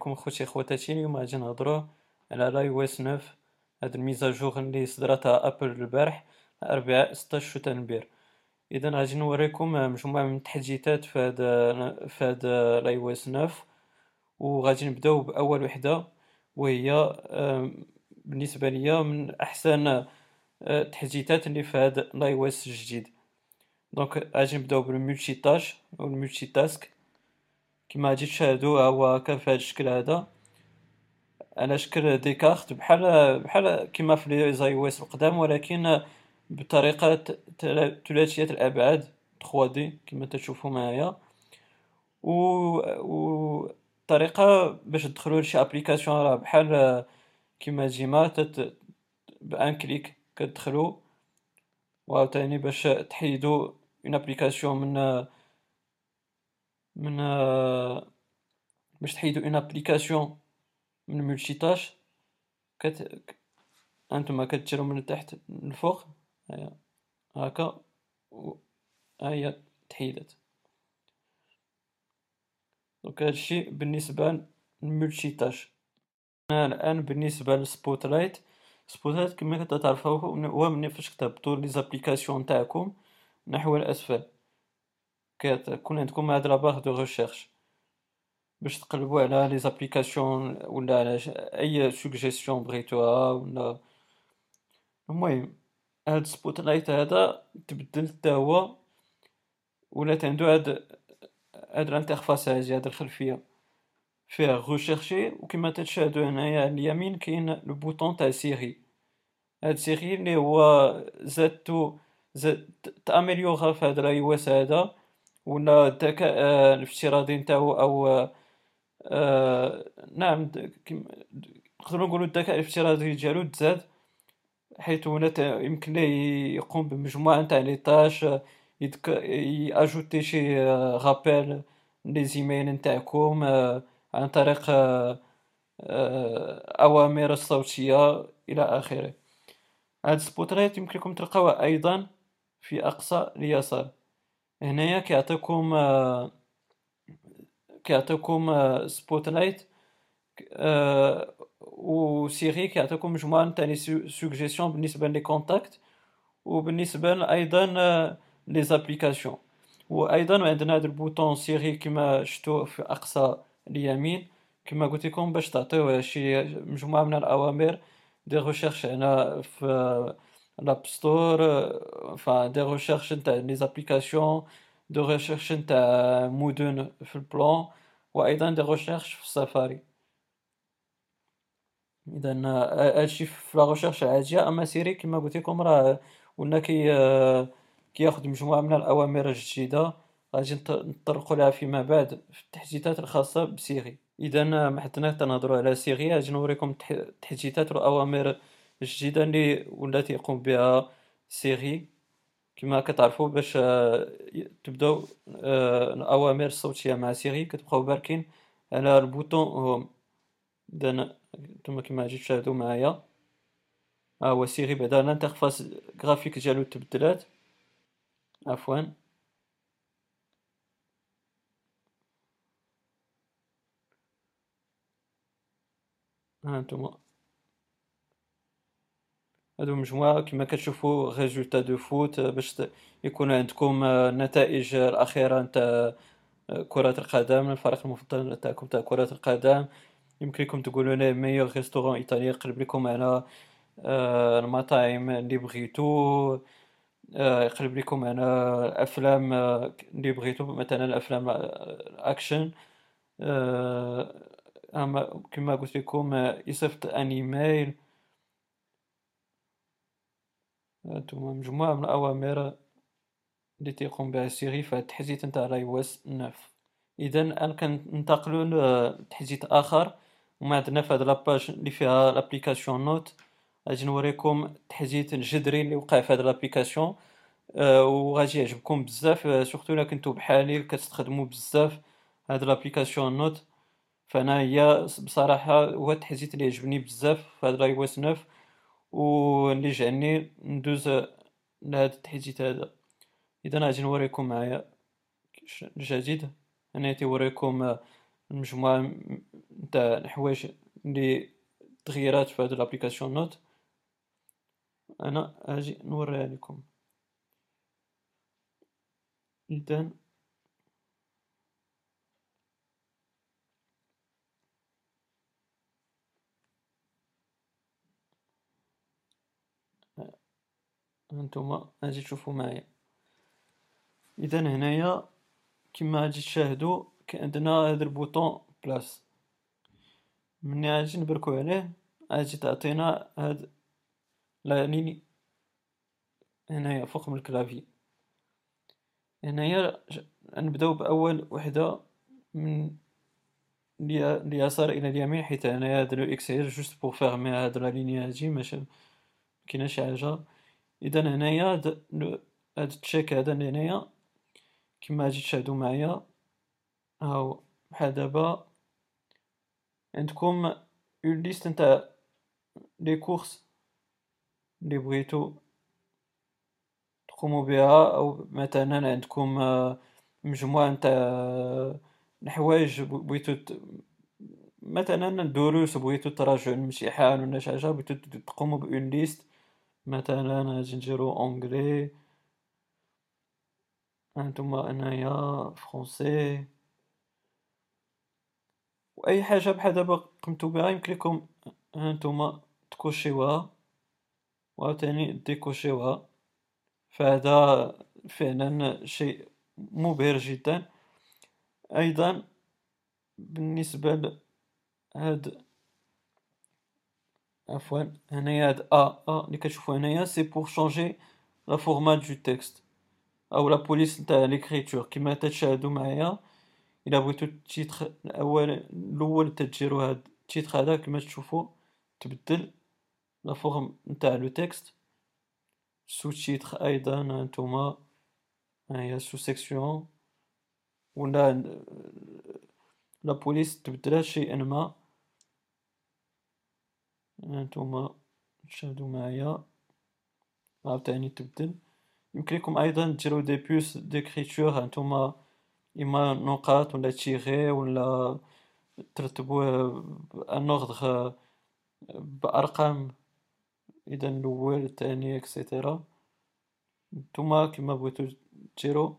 عليكم خوتي خواتاتي اليوم غادي نهضرو على l'iOS 9 هاد ال mise à jour اللي صدرتها أبل البارح الأربعاء 16 شتنبر اذا غادي نوريكم مجموعة من التحديثات في هاد في هاد l'iOS 9 وغادي نبداو بأول وحدة وهي بالنسبة ليا من أحسن التحديثات اللي في هاد l'iOS الجديد. Donc غادي نبداو بال multitâche أو ال multitask. كما غادي تشاهدو ها هو هاكا في هاد الشكل هذا. على شكل des cartes بحال بحال كيما في les iOS القدام ولكن بطريقة ثلاثية الأبعاد 3D كما تشوفوا معايا. و و طريقة باش تدخلوا لشي application راه بحال كيما ديما تت b'un clic كتدخلوا وعاوتاني باش تحيدوا une application من من باش تحيدو une application من multitâche كت هانتوما كديرو من التحت للفوق هيا هاكا و هي تحيدات donc هادشي بالنسبة لل multitâche الآن بالنسبة لل Spotlight Spotlight كما كتعرفو هو ملي فاش كتهبطو les applications نتاعكم نحو الأسفل. كتكون عندكم هاد la barre de recherche باش تقلبو على les applications ولا على اي سوجيستيون بغيتوها ولا المهم هاد Spotlight هذا تبدل حتى هو ولات عندو هاد هاد ال interface هادي هاد الخلفية فيه rechercher وكما تتشاهدو هنايا على اليمين كاين le bouton تاع Siri هاد Siri لي هو زادتو زادت améliorat في هاد ال iOS هذا ولا الذكاء الافتراضي نتاعو أو نعم نقدرو نقولو الذكاء الافتراضي ديالو تزاد حيث هنا يمكن ليه يقوم بمجموعة نتاع les tâches يأ ajouter شي غابيل les emails نتاعكم عن طريق أوامر الصوتية إلى آخره. هاد Spotlight يمكنكم تلقاوه أيضا في أقصى اليسار. هنايا كيعطيكم كيعطيكم Spotlight و Siri كيعطيكم مجموعة نتاع les suggestions بالنسبة les contacts وبالنسبة أيضا les applications وأيضا عندنا هاد ال bouton Siri كما شفتو في أقصى اليمين كما قلت لكم باش تعطيوه شي مجموعة من الأوامر des recherches هنا في l'App Store enfin des recherches نتاع les applications de recherche نتاع مدن في ال plan وأيضا des recherches في السفاري اذا هادشي في la recherche العادية اما Siri كما قلت لكم راه ولا كي كياخد مجموعة من الاوامر الجديدة غادي نطرقو لها فيما بعد في التحديثات الخاصة ب Siri اذا ما حدنا تنهضرو على Siri غادي نوريكم التحديثات والاوامر الجديدة اللي ولات يقوم بها Siri كما كتعرفوا باش تبداو الأوامر الصوتية مع Siri كتبقاو باركين على ال bouton home. اذا نتوما كما غادي تشاهدوا معايا. ها هو Siri بعدا ال interface غرافيك ديالو تبدلات. عفوا. هانتوما هادو مجموعة كما كتشوفو résultats de foot باش يكون عندكم النتائج الأخيرة نتاع كرة القدم الفريق المفضل نتاعكم تاع كرة القدم. يمكن لكم تقولو les meilleurs restaurants إيطالي يقلب لكم على المطاعم اللي بغيتو يقلب لكم على الأفلام اللي بغيتو مثلا الأفلام الأكشن. كما قلت لكم يصيفط un email هانتوما مجموعة من الأوامر اللي تيقوم بها Siri في التحديث نتاع l'iOS neuf اذا الان كننتقلو لتحديث آخر وما عندنا في هاد la page اللي فيها l'application Notes. غادي نوريكم التحديث الجذري اللي وقع في هاد l'application وغادي يعجبكم بزاف surtout إلا كنتو بحالي كتستخدمو بزاف هاد l'application Notes. فأنا هي بصراحة هو التحديث اللي عجبني بزاف في هاد l'iOS neuf واللي جعلني ندوز لهاد التحديث هذا. إذا غادي نوريكم معايا الجديد هنا تيوريكم مجموعة نتاع الحوايج les تغييرات في هاد l'application Notes. أنا أجي نوريها لكم. اذا هانتوما أجي تشوفو معايا إذا هنايا كما غادي تشاهدوا عندنا هذا ال bouton plus. مني غادي نبركو عليه غادي تعطينا هاد la ligne هنايا فوق من ال clavier. هنايا نبداو بأول وحدة من اليسار إلى اليمين حيت هنايا هاد le X غير juste pour fermer هاد la ligne هادي ماشي مكيناش شي إذا هنايا هاد ال check هذا هنايا كما غادي تشاهدو معايا هاو بحال دابا عندكم une liste نتاع les courses لي بغيتو تقومو بها أو مثلا عندكم مجموعة نتاع الحوايج بغيتو مثلا دروس بغيتو تراجعو الامتحان ولا شي حاجة بغيتو تقومو ب une liste مثلا غادي نديرو anglais هانتوما انايا français و اي حاجة بحال دابا قمتو بها يمكن ليكم هانتوما تكوشيوها. و عاوتاني ديكوشيوها. فهذا فعلا شيء مبهر جدا. أيضا بالنسبة لهاد عفوا هنايا هاد ا ا لي كتشوفو هنايا c'est pour changer le format de texte أو la police نتاع l'écriture كيما تتشاهدو معايا الا بغيتو ال titre الأول الأول تديرو هاد ال titre هذا كما تشوفو تبدل la forme نتاع le texte sous-titre أيضا هانتوما هيا sous-section ولا la police تبدلها شيئا ما هانتوما تشاهدو معايا. عاوتاني تبدل. يمكن لكم أيضا ديرو des puces d'écriture هانتوما إما نقاط ولا تيغي ولا ترتبوه en ordre بأرقام. إذا الأول الثاني et cetera نتوما كيما بغيتو ديرو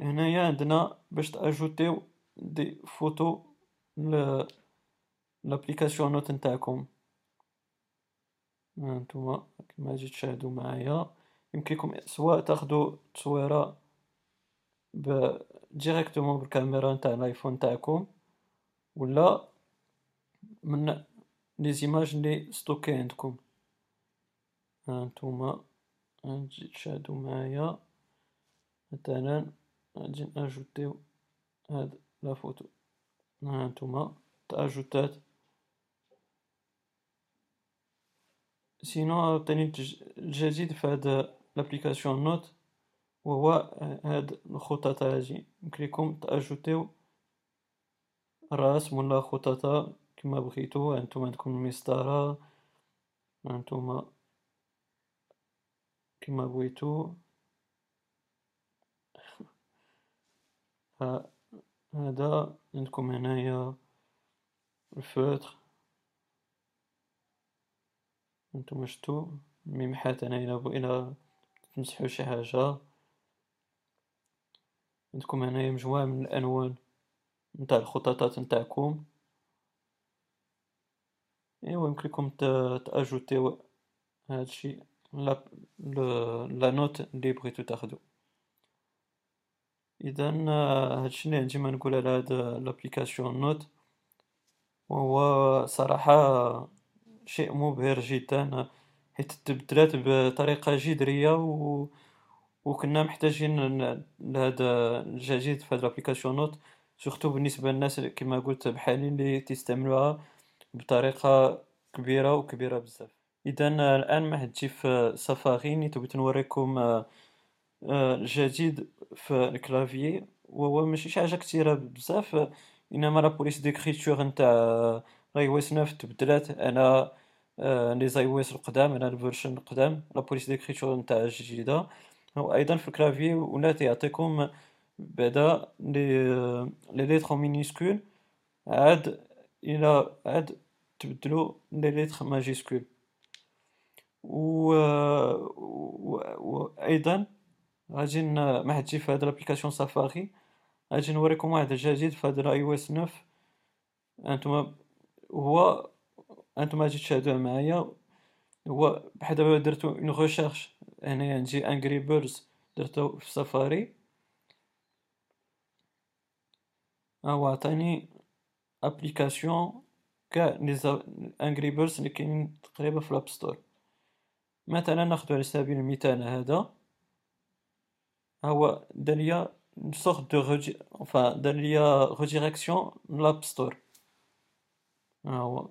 هنايا عندنا باش تأجوتيو des photos l'application Notes نتاعكم. هانتوما كما غادي تشاهدو معايا يمكنكم سواء تاخدو تصويرة ب directement بالكاميرا نتاع ال iPhone تاعكم ولا من les images لي stockées عندكم. هانتوما غادي تشاهدو معايا مثلا غادي نأجوتيو هاد la photo. هانتوما تأجوتات sinon عاوتاني الجديد في هاد l'application Notes وهو هاد الخطط هادي يمكن لكم تاجوتيو الرسم ولا خطط كما بغيتو هانتوما عندكم المسطرة هانتوما كما بغيتو هذا عندكم هنايا الفوتر هانتوما شتو الميمحات هنا إلا تمسحو شي حاجة. عندكم هنايا مجموعة من الألوان نتاع الخططات نتاعكم. ايوا يمكنلكم تأجوتيو هادشي la la note لي بغيتو تاخدو. إذا هادشي اللي عندي ما نقول على هاد l'application Notes وهو صراحة شيء مبهر جدا. حيت تبدلات بطريقة جذرية و وكنا محتاجين لهذا الجديد في هاد l'application Notes surtout بالنسبة للناس كما قلت بحالي اللي تستعملوها بطريقة كبيرة وكبيرة بزاف. اذا الآن محدتي في سفاري نيت بغيت نوريكم الجديد في ال clavier وهو ماشي شي حاجة كتيرة بزاف إنما la police d'écriture نتاع iOS neuf تبدلات على les iOS القدام على ال version القدام la police d'écriture نتاع الجديدة وأيضا في ال clavier ولات يعطيكم بعدا les les lettres minuscules عاد إلى عاد تبدلو les lettres majuscules. و, و... أيضا غادي ما تجي في هاد l'application Safari غادي نوريكم واحد الجديد في هاد ال iOS 9 انتما هو انتما غادي تشاهدوه معايا هو بحال دابا درتو une recherche هنايا نجي Angry Birds درتو في سفاري هو عطاني application كاع les Angry Birds اللي كاينين تقريبا في ال App Store مثلا ناخدو على سبيل المثال هذا. هو دار ليا de redi... enfin دار ليا l'App Store ها هو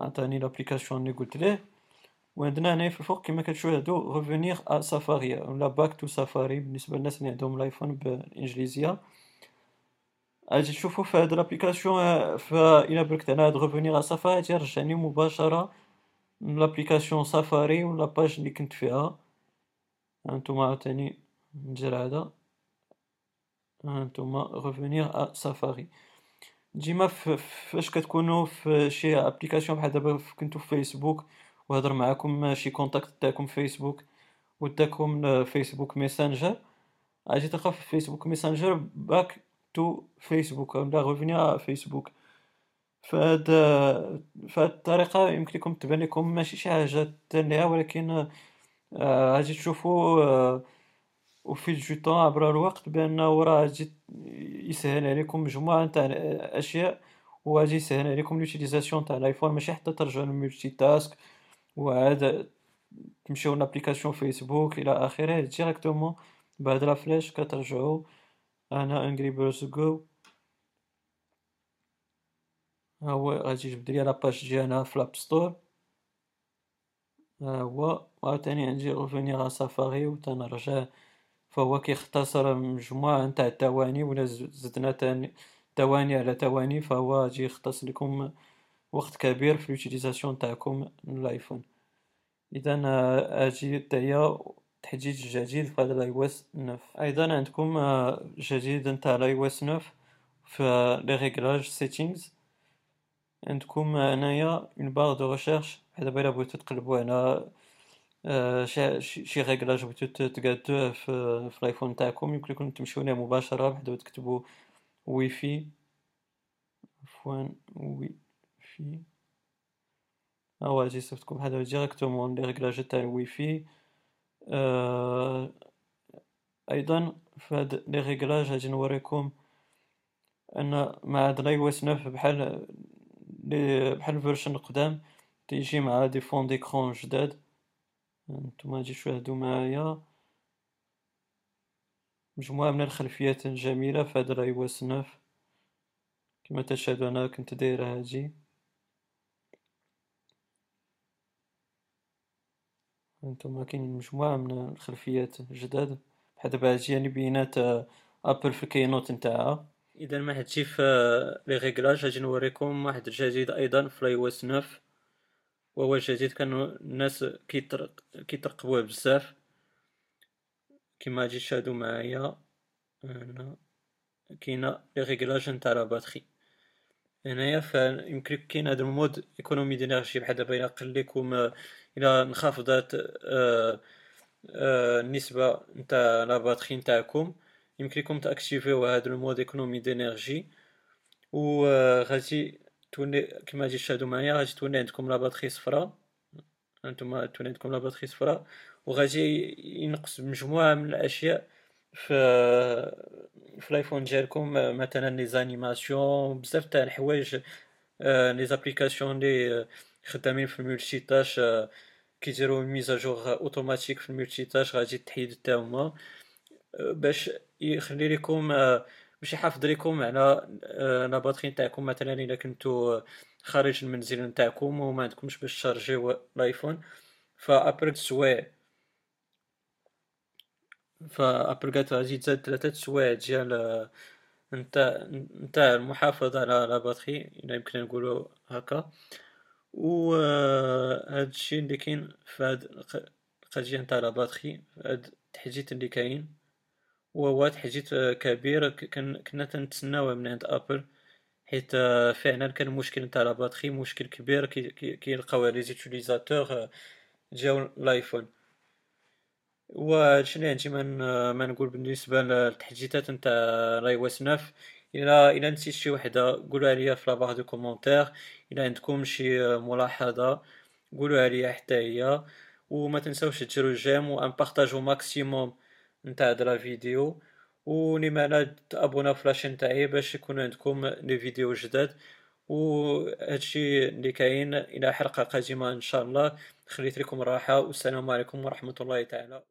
عطاني l'application اللي قلت ليه وعندنا هنايا في الفوق كما كتشاهدو revenir à Safari ولا back to Safari بالنسبة للناس اللي عندهم ال iPhone بالانجليزيه أجي تشوفو في هاد l'application إلى بركت على هاد revenir à Safari تيرجعني مباشره l'application Safari ولا باج اللي كنت فيها هانتوما عاوتاني ندير هذا هانتوما revenir à سافاري ديما فاش كتكونوا في شي application بحال دابا كنتو في فيسبوك وهضر معاكم شي contact تاعكم في فيسبوك وداكم فيسبوك ميسنجر غادي تلقى في فيسبوك ميسنجر back to فيسبوك ولا revenir فيسبوك فهاد فهاد الطريقة يمكن لكم تبان لكم ماشي شي حاجة تانية ولكن غادي تشوفوا وفي جو طون عبر الوقت بانه راه غادي يسهل عليكم مجموعة تاع أشياء وغادي يسهل عليكم l'utilisation تاع الآيفون. ماشي حتى ترجعوا لل multitask وعاد تمشيو l'application فيسبوك إلى آخره. directement بعد la flèche كترجعوا. أنا Angry Birds جو ها هو غادي يجبد ليا la page ديالنا في l'App Store ها هو. وعاوتاني عندي revenir سافاري و تنرجع فهو كيختصر مجموعة نتاع الثواني ولا زدنا تاني ثواني على ثواني فهو غادي يختصر لكم وقت كبير في ال utilisation تاعكم الآيفون. إذا أجي تاهي تحديث جديد في هذا ال iOS 9 أيضا عندكم جديد نتاع ال iOS 9 في les réglages settings عندكم هنايا une barre de recherche دابا الا بغيتو تقلبو على شي شي بغيتو تقادوه في, في الايفون تاعكم يمكن لكم تمشيو ليه مباشرة بحال تكتبو وي في عفوا وي في هو غادي يصيفطكم بحال directement les réglages تاع الوي في آه أيضا في هاد les réglages غادي نوريكم ان مع هاد ال iOS 9 بحال بحال ال version القدام تيجي مع des fonds d'écran جداد نتوما غادي تشاهدو معايا. مجموعة من الخلفيات الجميلة في هاد ال iOS 9 كما تشاهدو أنا كنت داير هادي. هانتوما كاينين مجموعة من الخلفيات جداد. بحال دابا هادشي يعني بينات Apple في ال keynote نتاعها. إذا ما حدشي في les réglages غادي نوريكم واحد الجديد أيضا في ال iOS 9 وهو جديد كانوا الناس كيترق كيترقبوه بزاف. كما غادي تشاهدو معايا هنا كاينة les réglages نتاع la batterie. هنايا فيمكن كاين هذا ال mode économie d'énergie بحال دابا إلى قال لكم إلى انخفضت النسبة نتاع la batterie نتاعكم. يمكن لكم تأكتيفيو هذا ال mode économie d'énergie و آه، غادي تولي كما غادي تشاهدوا معايا غادي تولي عندكم la batterie صفراء هانتوما تولي عندكم la batterie صفراء وغادي ينقص مجموعة من الأشياء في في الآيفون ديالكم مثلا les animations بزاف تاع الحوايج les applications لي خدامين في ال multitâche كيديروا mise à jour automatique في ال multitâche غادي تحيد حتى هما باش يخلي لكم باش يحافظ لكم على la batterie نتاعكم مثلا إلا كنتو خارج المنزل نتاعكم وما عندكمش باش تشارجيو الآيفون. فابرك سوايع. ف Apple قالت غادي تزاد ثلاثة سوايع ديال نتاع نتاع المحافظة على la batterie إلا يمكن نقولو هكا. و هاد الشيء اللي كاين في هاد القضية نتاع la batterie هاد التحديث اللي كاين. وهو تحديث كبير كنا تنتسناوه من عند أبل حيت فعلا كان المشكل نتاع la batterie مشكل كبير كيلقاوه les utilisateurs ديال الايفون وهادشي اللي عندي ما نقول بالنسبة للتحديثات نتاع ال iOS 9 إلى إلى نسيت شي وحدة قولوها ليا في la barre de commentaires إلى عندكم شي ملاحظة قولوها ليا حتى هي وما تنساوش ديروا j'aime و un partage au maximum. نتاع la vidéo ولما لا تابونا في la chaîne تاعي باش يكون عندكم les vidéos جداد وهادشي اللي كاين إلى حلقه قادمه ان شاء الله خليت لكم الراحه والسلام عليكم ورحمه الله تعالى